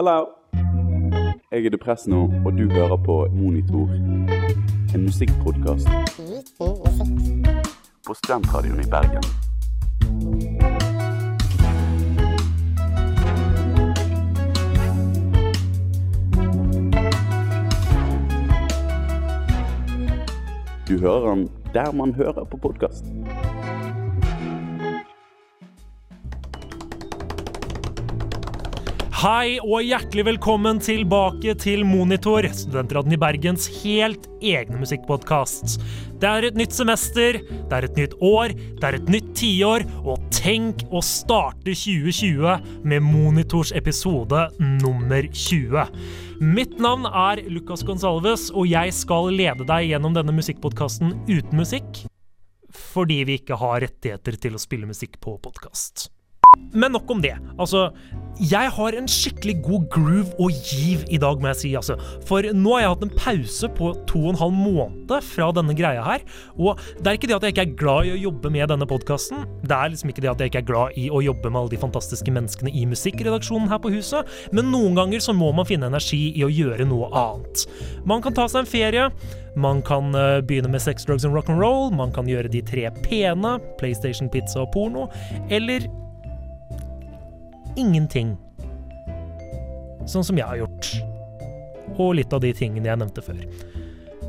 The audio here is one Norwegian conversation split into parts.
Hello. Jeg er depress nå, og du hører på Monitor. En musikkpodkast. På Studentradioen i Bergen. Du hører den der man hører på podkast. Hei og hjertelig velkommen tilbake til Monitor, studentraden i Bergens helt egne musikkpodkast. Det er et nytt semester, det er et nytt år, det er et nytt tiår, og tenk å starte 2020 med Monitors episode nummer 20. Mitt navn er Lucas Gonsalves, og jeg skal lede deg gjennom denne musikkpodkasten uten musikk, fordi vi ikke har rettigheter til å spille musikk på podkast. Men nok om det. Altså, jeg har en skikkelig god groove og giv i dag, må jeg si. altså. For nå har jeg hatt en pause på to og en halv måned fra denne greia her. Og det er ikke det at jeg ikke er glad i å jobbe med denne podkasten. Det er liksom ikke det at jeg ikke er glad i å jobbe med alle de fantastiske menneskene i musikkredaksjonen her på huset, men noen ganger så må man finne energi i å gjøre noe annet. Man kan ta seg en ferie. Man kan eh, begynne med sex, drugs and rock'n'roll. Man kan gjøre de tre pene, PlayStation, pizza og porno. Eller ingenting. Sånn som jeg har gjort. Og litt av de tingene jeg nevnte før.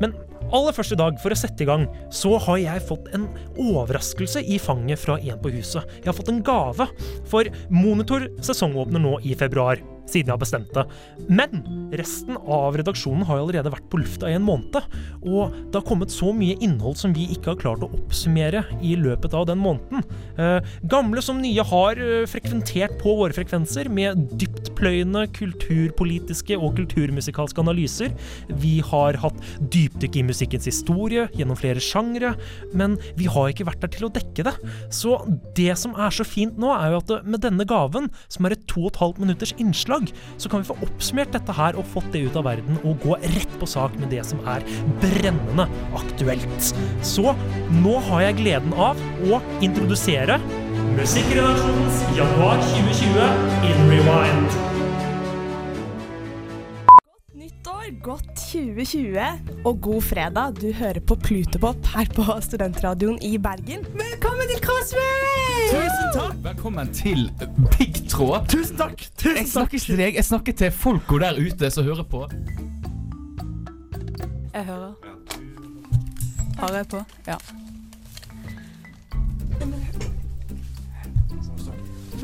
Men aller først i dag, for å sette i gang, så har jeg fått en overraskelse i fanget fra en på huset. Jeg har fått en gave. For Monitor sesongåpner nå i februar siden jeg har bestemt det. Men resten av redaksjonen har allerede vært på lufta i en måned. Og det har kommet så mye innhold som vi ikke har klart å oppsummere i løpet av den måneden. Eh, gamle som nye har eh, frekventert på våre frekvenser med dyptpløyende kulturpolitiske og kulturmusikalske analyser. Vi har hatt dypdykk i musikkens historie gjennom flere sjangre, men vi har ikke vært der til å dekke det. Så det som er så fint nå, er jo at med denne gaven, som er et to og et halvt minutters innslag, så kan vi få oppsummert dette her og fått det ut av verden og gå rett på sak med det som er brennende aktuelt. Så nå har jeg gleden av å introdusere Musikkredaksjonens januar 2020 in rewind. Godt 2020 og god fredag. Du hører på Plutopop her på Studentradioen i Bergen. Velkommen til Crossway! Tusen takk! Velkommen til Piggtråd. Tusen takk! Tusen Jeg snakker ikke til deg, jeg snakker til folka der ute som hører på. Jeg hører. Har jeg på? Ja.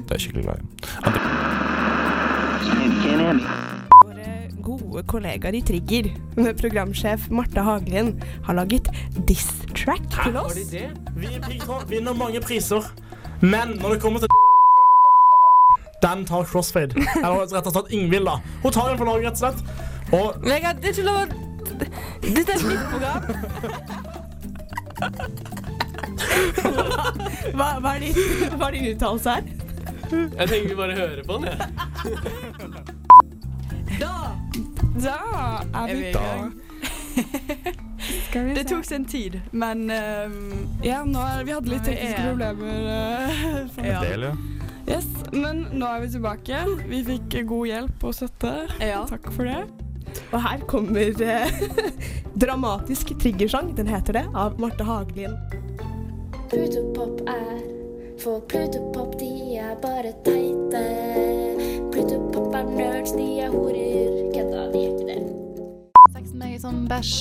Det er skikkelig glad i. Gode kollegaer i Trigger med programsjef Marte Hagelin, har laget diss-track til oss. Vi i Piggtråd vinner mange priser, men når det kommer til Den tar Crossfade. Eller rett og slett Ingvild, da. Hun tar den for Norge, rett og slett. Og Vegard, det er ikke lov å Dette er mitt program. Hva, hva er din, uttalelse her? Jeg tenker vi bare hører på den, jeg. Da er vi i se. Det tok sin tid, men uh, Ja, nå er, vi hadde litt tekniske problemer. Uh, ja. Del, ja. Yes, men nå er vi tilbake. Vi fikk god hjelp og støtte. ja. Takk for det. Og her kommer uh, dramatisk triggersang, den heter det, av Marte Hagelien. Plutopop er For Plutopop, de er bare teite. Plutopop er nerds, de er horer. Kødda, de er ikke det. Sex med meg sånn bæsj.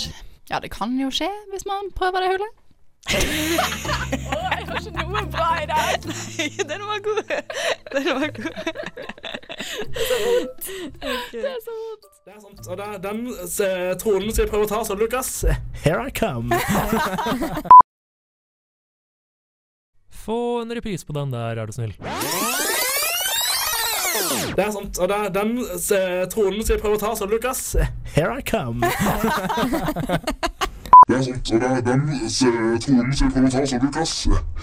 Ja, det kan jo skje hvis man prøver det hullet. Å, jeg har ikke noe bra i det. Den var god. Den var god. Det er så vondt. Det er sant. Og det er den eh, tronen skal jeg prøve å ta, så Lukas, here I come. Få en reprise på den der, er du snill. Det er sant. Og det er den eh, tronen skal jeg prøve å ta, så Lukas, here I come. Det er sant, og det er den eh, tronen skal jeg prøve å ta, så Lukas,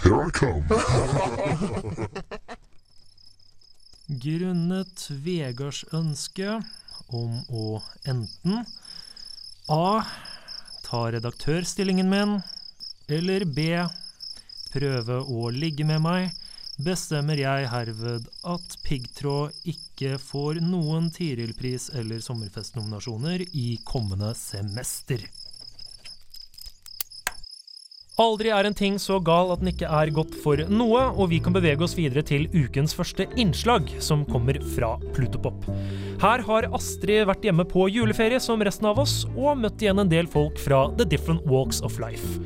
here I come. Grunnet Vegards ønske om å enten A. Ta redaktørstillingen min, eller B. Prøve å ligge med meg bestemmer jeg herved at Piggtråd ikke får noen Tiril-pris eller sommerfestnominasjoner i kommende semester. Aldri er en ting så gal at den ikke er godt for noe, og vi kan bevege oss videre til ukens første innslag, som kommer fra Plutopop. Her har Astrid vært hjemme på juleferie som resten av oss, og møtt igjen en del folk fra The Different Walks of Life.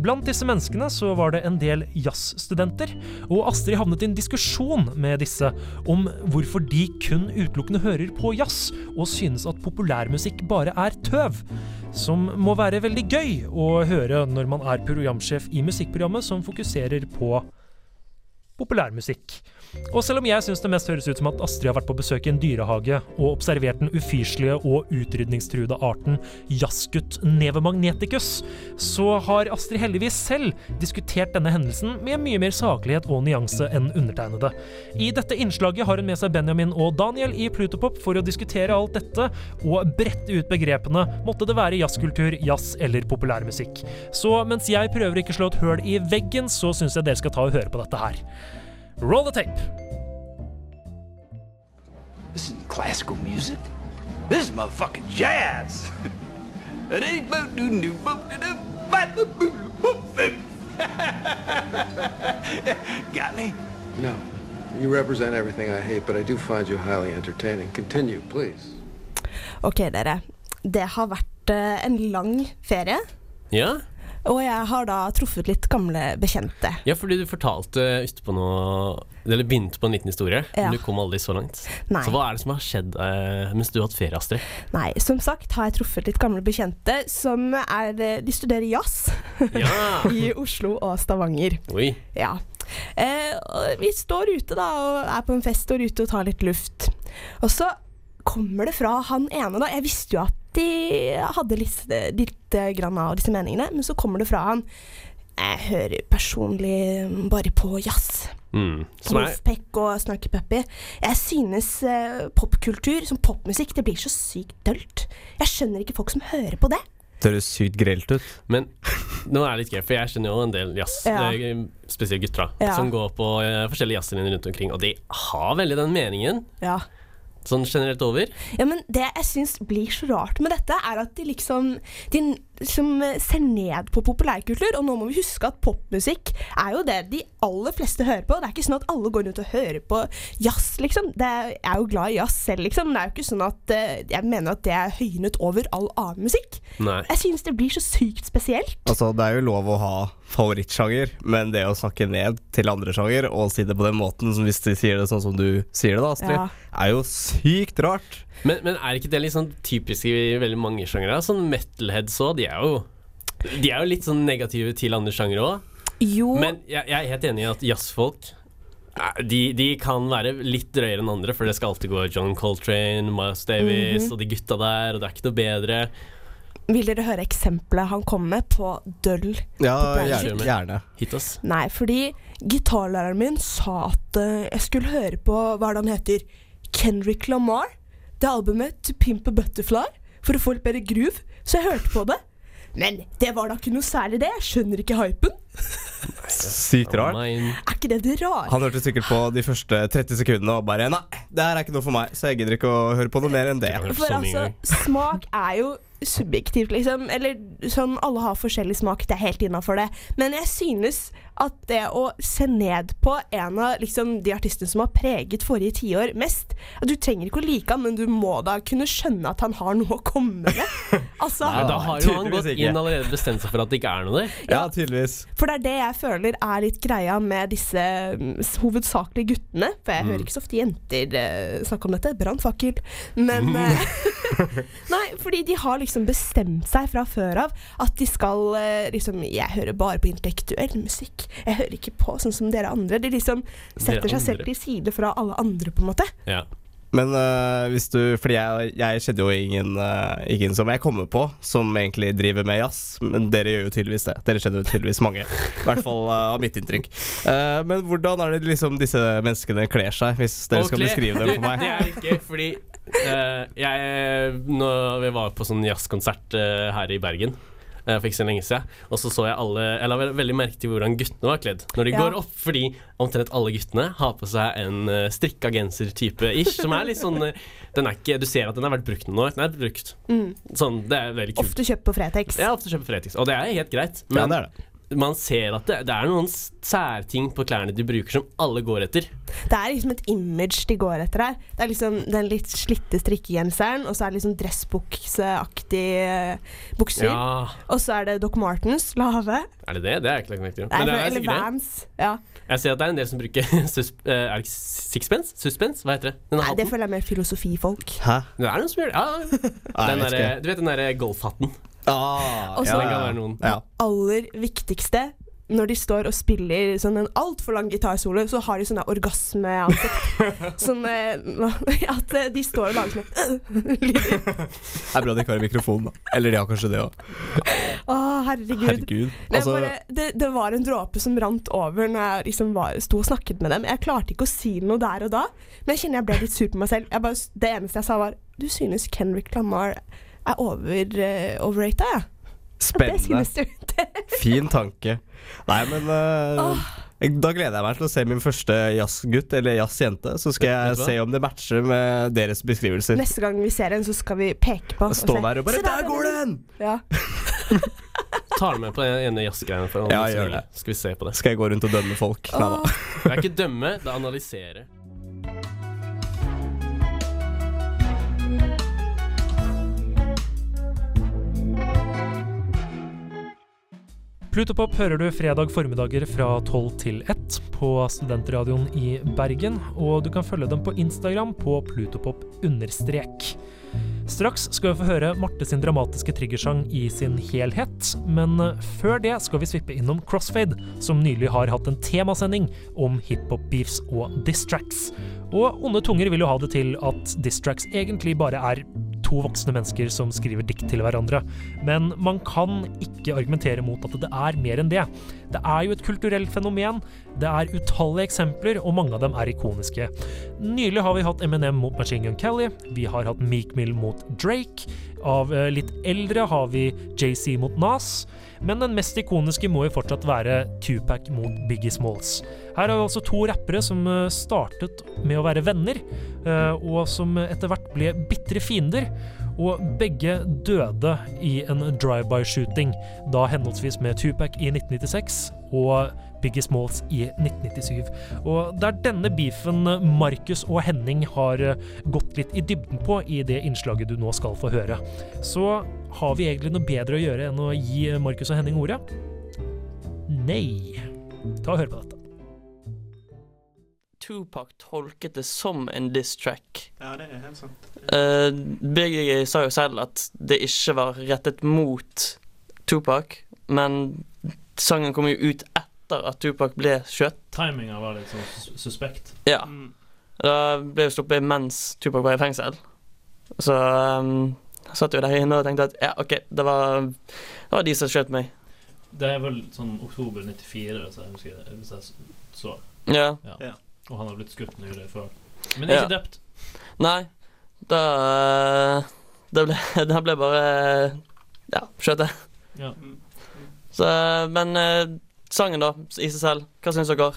Blant disse menneskene så var det en del jazzstudenter, og Astrid havnet i en diskusjon med disse om hvorfor de kun utelukkende hører på jazz, og synes at populærmusikk bare er tøv. Som må være veldig gøy å høre når man er programsjef i musikkprogrammet som fokuserer på populærmusikk. Og selv om jeg syns det mest høres ut som at Astrid har vært på besøk i en dyrehage og observert den ufyselige og utrydningstruede arten jaskut nevemagneticus, så har Astrid heldigvis selv diskutert denne hendelsen med mye mer saklighet og nyanse enn undertegnede. I dette innslaget har hun med seg Benjamin og Daniel i Plutopop for å diskutere alt dette og brette ut begrepene måtte det være jazzkultur, jazz eller populærmusikk. Så mens jeg prøver ikke å slå et høl i veggen, så syns jeg dere skal ta og høre på dette her. Roll the tape. This isn't classical music. This is motherfucking jazz. It ain't boop doo- doo- boop doo- doo- boop doo- boo- boo- boo. Got me? No. You represent everything I hate, but I do find you highly entertaining. Continue, please. Ok, dere. Det har vært eh, en lang ferie, Ja? Og jeg har da truffet litt gamle bekjente. ja, fordi du fortalte utpå noe Eller begynte på en liten historie, Ja. men du kom aldri så langt. Nei. Så hva er det som har skjedd eh, mens du har hatt ferie, Astrid? Nei, som sagt har jeg truffet litt gamle bekjente som er eh, De studerer jazz Ja. i Oslo og Stavanger. Oi. Ja. Eh, og vi står ute da og er på en fest, står ute og tar litt luft. Og så kommer det fra han ene, da. Jeg visste jo at de hadde litt, litt grann av disse meningene, men så kommer det fra han. Jeg hører personlig bare på jazz. Mm. Som Wolfpack og Snarky Puppy. Jeg synes eh, popkultur, som popmusikk, det blir så sykt dølt. Jeg skjønner ikke folk som hører på det. Det høres sykt grelt ut. Men nå er det litt gøy, for jeg kjenner jo en del jazz, Ja. spesielt gutter, Ja. som går på eh, forskjellige jazzlinjer rundt omkring, og de har veldig den meningen, Ja. Sånn generelt over. Ja, men det jeg syns blir så rart med dette, er at de liksom De liksom eh, ser ned på populærkultur. Og nå må vi huske at popmusikk er jo det de aller fleste hører på. Det er ikke sånn at alle går rundt og hører på jazz, liksom. Det er, jeg er jo glad i jazz selv, liksom. Det er jo ikke sånn at uh, jeg mener at det er høynet over all annen musikk. Nei. Jeg synes det blir så sykt spesielt. Altså, det er jo lov å ha favorittsjanger, men det å snakke ned til andre sjanger og si det på den måten, som hvis de sier det sånn som du sier det, da, Astrid, Ja. er jo sykt rart. Men, men er ikke det litt sånn typisk i veldig mange sjangere? Sånn metalheads òg, de jo De er jo litt sånn negative til andre sjangere òg. Jo. Men jeg, jeg er helt enig i at jazzfolk eh, de, de kan være litt drøyere enn andre, for det skal alltid gå John Coltrane, Miles Davis -hmm. og de gutta der, og det er ikke noe bedre. Vil dere høre eksempelet han kom med på døll Ja, gjerne. gjerne. Hit oss. Nei, fordi gitarlæreren min sa at eh, jeg skulle høre på hva er det han heter, Kendrick Lamar. Det albumet To Pimp a Butterfly, for å få litt bedre groove. Så jeg hørte på det. Men det var da ikke noe særlig det. Jeg skjønner ikke hypen. Sykt rart. Er ikke det det rare? Han hørte sikkert på de første 30 sekundene og bare Nei, det her er ikke noe for meg, så jeg gidder ikke å høre på noe mer enn det. For altså, smak er jo subjektivt, liksom. Eller sånn, alle har forskjellig smak, det er helt innafor det. Men jeg synes at det å se ned på en av liksom, de artistene som har preget forrige tiår mest at Du trenger ikke å like han, men du må da kunne skjønne at han har noe å komme med. Altså, Nei, da har jo han gått inn og allerede bestemt seg for at det ikke er noe der. Ja, tydeligvis. For det er det jeg føler er litt greia med disse mm, hovedsakelig guttene. For jeg Mm. hører ikke så ofte jenter uh, snakke om dette. Brannfakkel. Men eh, Nei, fordi de har liksom bestemt seg fra før av at de skal eh, liksom Jeg hører bare på intellektuell musikk. Jeg hører ikke på sånn som dere andre. De liksom setter Dere seg selv til side fra alle andre, på en måte. Ja. Men uh, hvis du Fordi jeg, jeg kjenner jo ingen, uh, ingen som jeg kommer på som egentlig driver med jazz, men dere gjør jo tydeligvis det. Dere kjenner jo tydeligvis mange. I hvert fall av mitt inntrykk. Eh, men hvordan er det liksom disse menneskene kler seg, hvis dere skal beskrive dem for meg? Det er ikke fordi jeg Når vi var på sånn jazzkonsert eh, her i Bergen eh, for ikke så lenge siden. Og så så jeg alle Jeg la veldig merke til hvordan guttene var kledd når de Ja. går opp, fordi omtrent alle guttene har på seg en uh, strikka genser-type ish, som er litt sånn eh, Den er ikke Du ser at den har vært brukt noen år. Den er brukt. Mm. Sånn, det er veldig kult. Ofte kjøpt på Fretex. Ja, ofte kjøpt Fretex, og det er helt greit. Ja, det er det. Man ser at det, det er noen særting på klærne de bruker som alle går etter. Det er liksom et image de går etter her. Det er liksom den litt slitte strikkegenseren, og så er det liksom dressbukseaktige bukser. Ja. Og så er det Doc Martens lave. Er det det? Det er ikke lagt merke til. Men det er eller sikkert det. Vans. Ja. Jeg ser at det er en del som bruker sus eh, Er det ikke sixpence? Suspence? Hva heter det? Den Nei, det føler jeg er mer filosofifolk. Hæ? Det er noen som gjør det. Ja. Den der, du vet den derre golfhatten? Ah, Og Ja, så den kan være noen. ja. aller viktigste når de står og spiller sånn en altfor lang gitarsolo, så har de sånne orgasmeansikt. sånn eh, at eh, de står og lager sånn lyder. Det er bra de ikke har en mikrofon, da. Eller de har kanskje det òg. Å, herregud. Herregud. Altså, bare, det, det var en dråpe som rant over når jeg liksom var, sto og snakket med dem. Jeg klarte ikke å si noe der og da, men jeg kjenner jeg ble litt sur på meg selv. Jeg bare, det eneste jeg sa, var Du synes Kendrick Lamar er over, uh, overrata, ja? Spennende. Fin tanke. Nei, men uh, oh. Da gleder jeg meg til å se min første jazzgutt eller jazzjente. Så skal jeg se om det matcher med deres beskrivelser. Neste gang vi ser en, så skal vi peke på Stå se. der og bare Se Der går den! Ja. Tar du med på den ene jazzgreiene? Ja, gjør det. Skal vi se på det. Skal jeg gå rundt og dømme folk? Nei da. Det er ikke dømme, det er analysere. Plutopop hører du fredag formiddager fra 12 til 1 på Studentradioen i Bergen, og du kan følge dem på Instagram på plutopop understrek. Straks skal vi få høre Marte sin dramatiske triggersang i sin helhet, men før det skal vi svippe innom Crossfade, som nylig har hatt en temasending om hiphop-beefs og distracks. Og onde tunger vil jo ha det til at distracks egentlig bare er to voksne mennesker som skriver dikt til hverandre, men man kan ikke argumentere mot at det er mer enn det. Det er jo et kulturelt fenomen, det er utallige eksempler, og mange av dem er ikoniske. Nylig har vi hatt Eminem mot Machine Gun Kelly, vi har hatt Meek Mill mot Drake, av eh, litt eldre har vi JC mot Nas, men den mest ikoniske må jo fortsatt være Tupac mot Biggie Smalls. Her er vi altså to rappere som eh, startet med å være venner, eh, og som etter hvert ble bitre fiender. Og begge døde i en drive-by-shooting, da henholdsvis med Tupac i 1996 og Biggie Smalls i 1997. Og det er denne beefen Markus og Henning har eh, gått litt i dybden på i det innslaget du nå skal få høre. Så har vi egentlig noe bedre å gjøre enn å gi Markus og Henning ordet? Nei. Ta og hør på dette. Tupac tolket det som en diss track. Ja, det er helt sant. Uh, Biggie sa jo selv at det ikke var rettet mot Tupac, men sangen kom jo ut etter at Tupac ble skjøtt. Timinga var litt sånn suspekt. Ja. Da ble jo sluppet mens Tupac var i fengsel. Så um, satt jo der inne og tenkte at ja, OK, det var, det var de som skjøt meg. Det er vel sånn oktober 94, så jeg husker det, hvis jeg så. Ja. Ja. Og han har blitt skutt nylig før. Men ikke Ja. drept. Nei, da eh, Det ble, det ble bare Ja, skjøt jeg. Ja. Så, men eh, sangen, da, i seg selv, hva syns dere?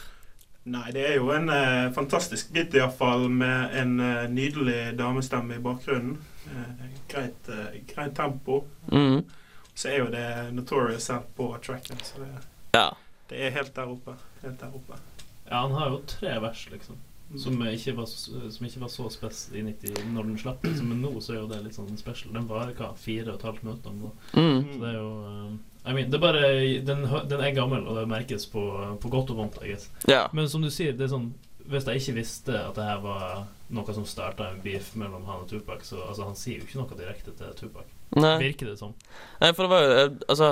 Nei, det er jo en eh, fantastisk bit, iallfall, med en eh, nydelig damestemme i bakgrunnen. Eh, greit, eh, greit tempo. Mm. Så er jo det Notorious her på tracken, så det, Ja. det er helt der oppe. Helt der oppe. Ja, han har jo tre vers, liksom. Som ikke var, som ikke var så spes i 90 når den slapp. Liksom. Men nå så er jo det litt sånn special. Den varer hva, fire og et halvt minutt? Mm. Så det er jo eh, I mean, det er bare den, den er gammel, og det merkes på, på godt og vondt, I guess. Ja. Men som du sier, det er sånn Hvis jeg ikke visste at det her var noe som starta en beef mellom han og Tupac, så altså, han sier jo ikke noe direkte til Tupac. Nei. Virker det som. Nei, for det var jo eh, Altså,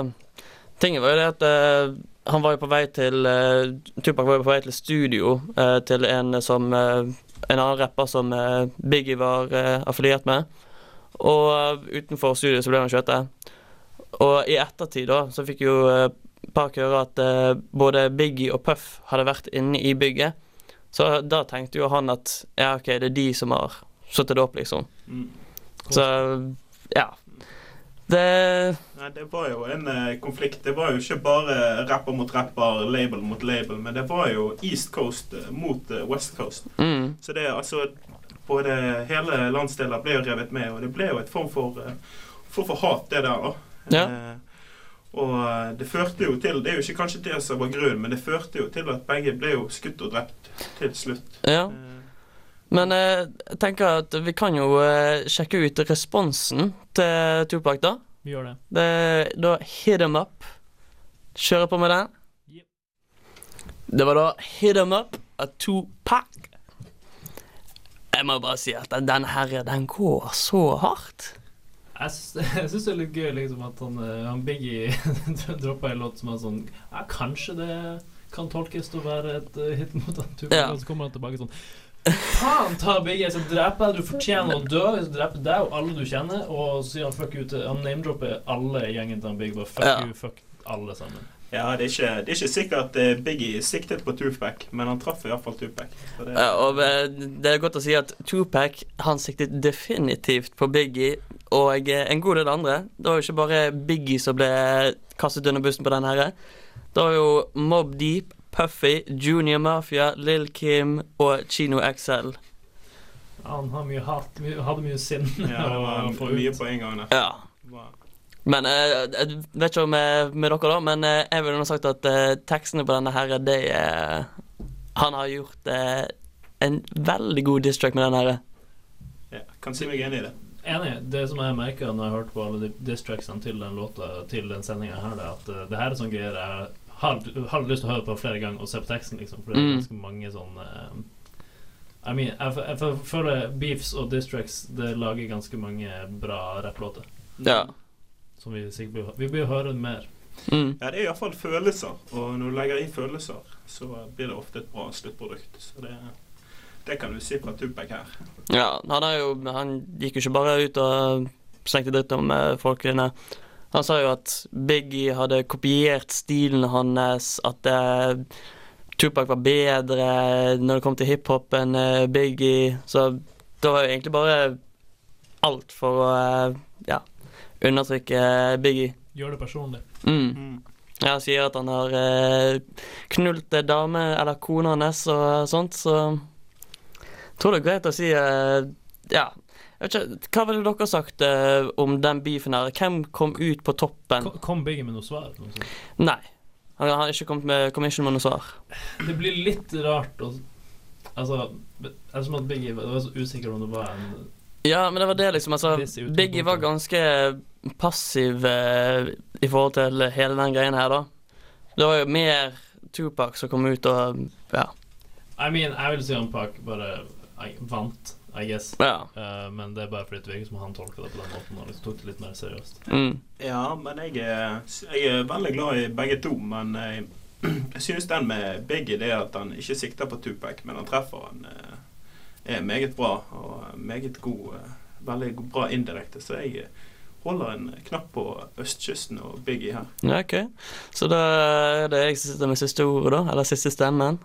tinget var jo det at eh, han var jo på vei til eh, Tupac var jo på vei til studio eh, til en som eh, En annen rapper som Biggie var affiliert med. Og utenfor studio så ble han skjøtet. Og i ettertid da så fikk jo Park høre at både Biggie og Puff hadde vært inne i bygget. Så da tenkte jo han at ja, OK, det er de som har satt det opp, liksom. Mm. Så ja. Det Nei, det var jo en eh, konflikt. Det var jo ikke bare rapper mot rapper, label mot label, men det var jo East Coast eh, mot eh, West Coast. Mm. Så det altså Både hele landsdeler ble jo revet med, og det ble jo et form for, eh, form for hat, det der, da. Ja. Eh, og eh, det førte jo til Det er jo ikke kanskje det som var grunnen, men det førte jo til at begge ble jo skutt og drept til slutt. Ja. Men eh, jeg tenker at vi kan jo eh, sjekke ut responsen til Tupac, da. Vi gjør det. det da Hit 'em up. Kjøre på med den. Det var da Hit 'em up av Tupac. Jeg må bare si at den- herre, den går så hardt. Jeg syns, det er litt gøy liksom at han, eh, han Biggie droppa en låt som er sånn Ja, kanskje det kan tolkes til å være et hit mot han Tupac, Ja. og så kommer han tilbake sånn Faen ta Biggie, så dreper jeg du fortjener å dø. Jeg dreper drepe deg og alle du kjenner. Og så sier han fuck you til Han name-dropper alle i gjengen til han Biggie. Bare fuck Ja. you, fuck alle sammen. Ja, det er ikke, det er ikke sikkert at Biggie siktet på Tupac, men han traff iallfall Tupac. Så det, Ja, og eh, det er godt å si at Tupac han siktet definitivt på Biggie og eh, en god del andre. Det var jo ikke bare Biggie som ble kastet under bussen på den herre. Det var jo Mob Deep, Puffy, Junior Mafia, Lill Kim og Chino XL. Han har mye hat, my, hadde mye sinn. ja, det var for mye på en gang der. Ja. Men eh, jeg vet ikke om eh, med dere, da, men eh, jeg ville nå sagt at eh, tekstene på denne her, det er Han har gjort eh, en veldig god distrack med den her. Ja, kan si meg enig i det. Enig. Det som jeg merker når jeg hørte på alle de distracksene til den låta Til den sendinga her, det er at eh, det her er sånn greier jeg har, har lyst til å høre på flere ganger og se på teksten, liksom. For det er Mm. ganske mange sånne eh, I mean, jeg, føler beefs og distracks Det lager ganske mange bra rapplåter. Ja. Som vi sikkert blir, vi bør høre mer. Mm. Ja, det er iallfall følelser, og når du legger i følelser, så blir det ofte et bra sluttprodukt. Så det, det kan du si fra Tupac her. Ja, han, er jo, han gikk jo ikke bare ut og slengte dritt om eh, folkene. Han sa jo at Biggie hadde kopiert stilen hans, at uh, Tupac var bedre når det kom til hiphop enn uh, Biggie. Så det var jo egentlig bare alt for å uh, ja, undertrykke Biggie. Gjør det personlig. Mm. Ja, sier at han har knult dame eller kona hans og sånt, så jeg tror det er greit å si Ja, ikke, hva ville dere sagt eh, om den beefen her? Hvem kom ut på toppen? Kom, kom Biggie med noe svar? Noe? Nei. Han har ikke kommet med commission med noe svar. Det blir litt rart å Altså, Det er som at Biggie var så usikker om det var en Ja, men det var det, liksom. Altså. Biggie var ganske passiv eh, i forhold til hele den greien her, da. Det var jo mer Tupac som kom ut og Ja. I mean, jeg vil si han Pac bare I, vant, I guess. Ja. Uh, men det er bare fordi det virker som han tolka det på den måten og liksom tok det litt mer seriøst. Mm. Ja, men jeg er, jeg er veldig glad i begge to. Men jeg, jeg synes den med Biggie, det at han ikke sikter på Tupac, men han treffer han eh, er meget bra og meget god. eh, Veldig bra indirekte. Så jeg holder en knapp på østkysten og Biggie her. Ja, ok. Så da er det jeg som sitter med siste ordet, da. Eller siste stemmen.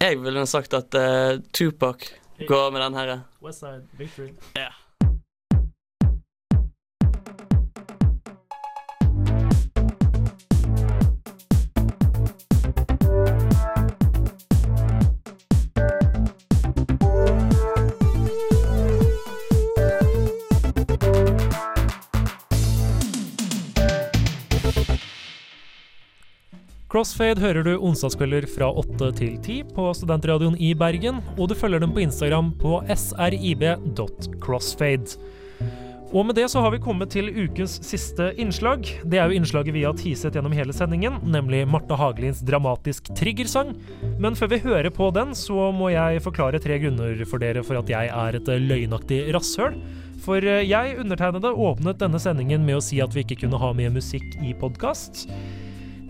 Jeg ville sagt at uh, Tupac går med den her. Westside Victory. Ja. Crossfade hører du onsdagskvelder fra 8 til 10 på Studentradioen i Bergen, og du følger dem på Instagram på srib.crossfade. Og med det så har vi kommet til ukens siste innslag. Det er jo innslaget vi har teaset gjennom hele sendingen, nemlig Marte Hagelins dramatisk triggersang. Men før vi hører på den, så må jeg forklare tre grunner for dere for at jeg er et løgnaktig rasshøl. For eh, jeg, undertegnede, åpnet denne sendingen med å si at vi ikke kunne ha mye musikk i podkast.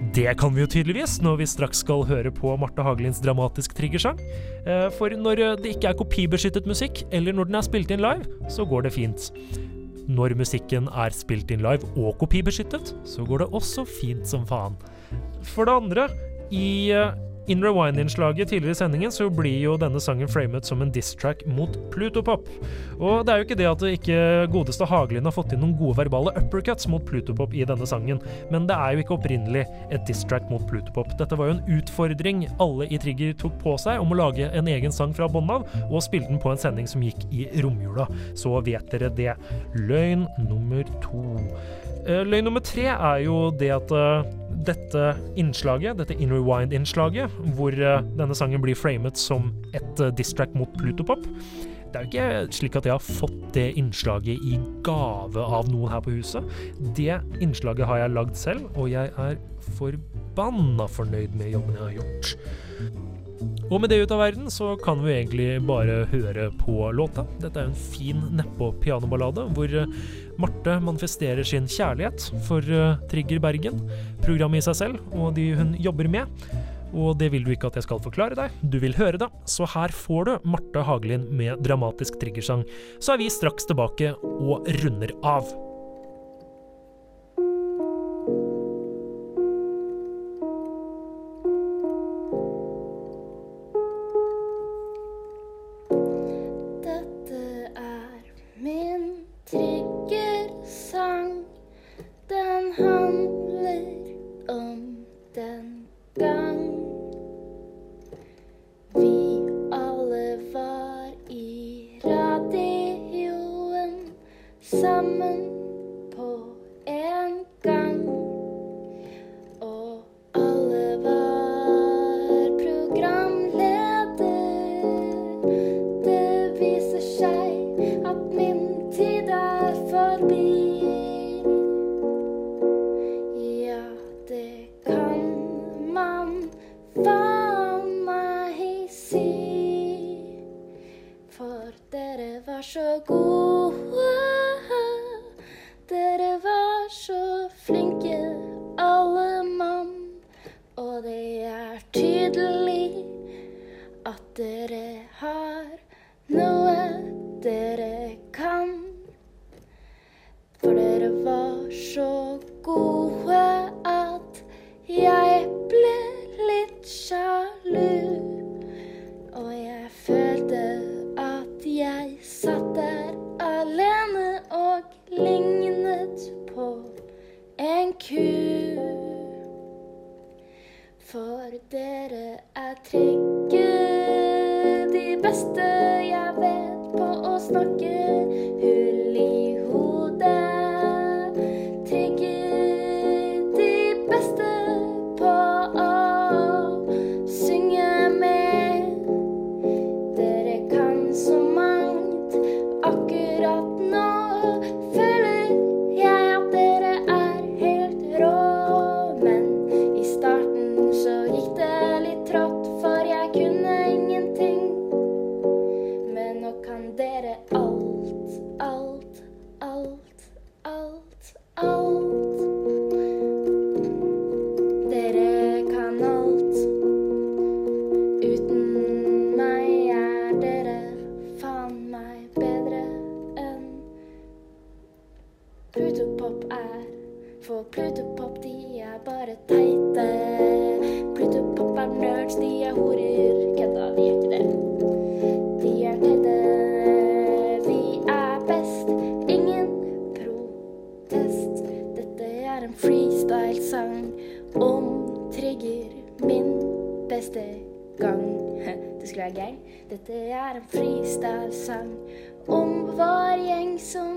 Det kan vi jo tydeligvis, når vi straks skal høre på Marte Hagelins dramatisk triggersang. Eh, For når eh, det ikke er kopibeskyttet musikk, eller når den er spilt inn live, så går det fint. Når musikken er spilt inn live og kopibeskyttet, så går det også fint som faen. For det andre, i, eh, In Rewind-innslaget tidligere i sendingen så blir jo denne sangen framet som en diss-track mot Plutopop. Og det er jo ikke det at det ikke godeste Hagelin har fått inn noen gode verbale uppercuts mot Plutopop i denne sangen, men det er jo ikke opprinnelig et diss-track mot Plutopop. Dette var jo en utfordring alle i Trigger tok på seg om å lage en egen sang fra bånn av, og spille den på en sending som gikk i romjula. Så vet dere det. Løgn nummer to. Eh, Løgn nummer tre er jo det at eh, dette innslaget, dette In Rewind-innslaget, hvor eh, denne sangen blir framet som et uh, diss-track mot Plutopop det er jo ikke slik at jeg har fått det innslaget i gave av noen her på huset. Det innslaget har jeg lagd selv, og jeg er forbanna fornøyd med jobben jeg har gjort. Og med det ut av verden, så kan vi egentlig bare høre på låta. Dette er en fin nedpå-pianoballade, hvor eh, Marte manifesterer sin kjærlighet for eh, Trigger Bergen, programmet i seg selv, og de hun jobber med. Og det vil du ikke at jeg skal forklare deg, du vil høre det, så her får du Marte Hagelin med dramatisk triggersang. Så er vi straks tilbake og runder av. var jeg vet på å snakke Plutopop er. For Plutopop, de er bare teite. Plutopop er nerds, de er horer. Kødda, de er ikke det. De er teite. Vi er best. Ingen protest. Dette er en freestyle-sang om trigger min beste gang. Det skulle være gøy. Dette er en freestyle-sang om vår gjeng som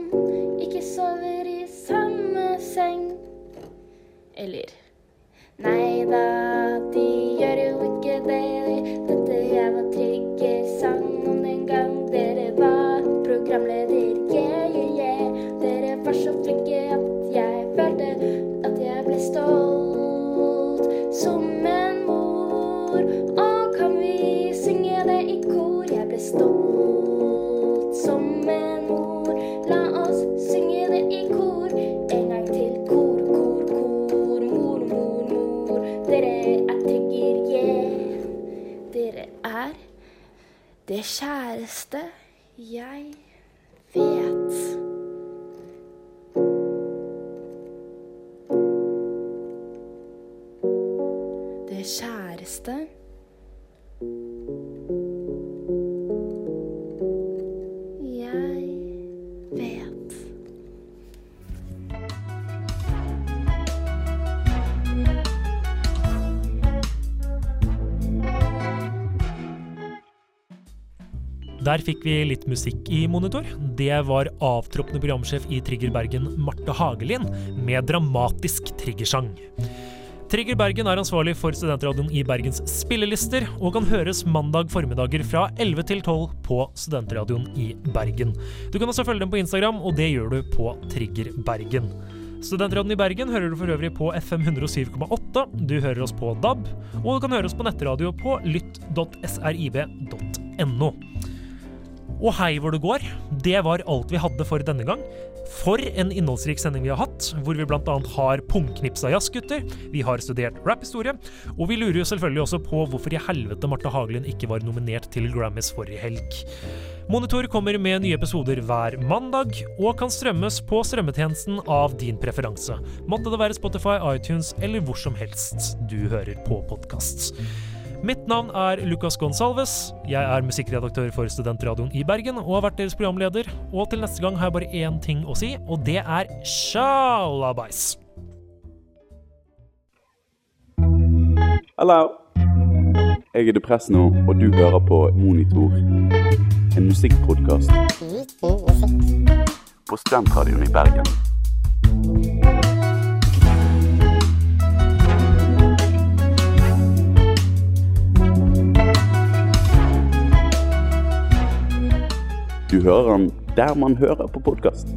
ikke sover i samme seng. Eller Nei da, de gjør jo ikke det. Dette jeg var trigger-sang om den gang dere var programleder. Yeah, yeah, yeah. Dere var så flinke at jeg følte at jeg ble stolt som en mor. Og kan vi synge det i kor? Jeg ble stolt Der fikk vi litt musikk i monitor. Det var avtroppende programsjef i Trigger Bergen, Marte Hagelin, med dramatisk triggersang. Trigger Bergen er ansvarlig for studentradioen i Bergens spillelister, og kan høres mandag formiddager fra 11 til 12 på studentradioen i Bergen. Du kan også følge dem på Instagram, og det gjør du på Trigger Bergen. Studentradioen i Bergen hører du for øvrig på FM 107,8. Du hører oss på DAB, og du kan høre oss på nettradio på lytt.srib.no. Og hei hvor det går. Det var alt vi hadde for denne gang. For en innholdsrik sending vi har hatt, hvor vi bl.a. har pungknipsa jazzgutter, vi har studert rapphistorie, og vi lurer jo selvfølgelig også på hvorfor i helvete Marte Haglund ikke var nominert til Grammys forrige helg. Monitor kommer med nye episoder hver mandag, og kan strømmes på strømmetjenesten av din preferanse. Måtte det være Spotify, iTunes eller hvor som helst du hører på podkast. Mitt navn er Lucas Gonsalves. Jeg er musikkredaktør for Studentradioen i Bergen og har vært deres programleder. Og til neste gang har jeg bare én ting å si, og det er sjalabais. Hallo. Jeg er depress nå, og du hører på Monitor. En musikkpodkast på Studentradioen i Bergen. Du hører den der man hører på podkast.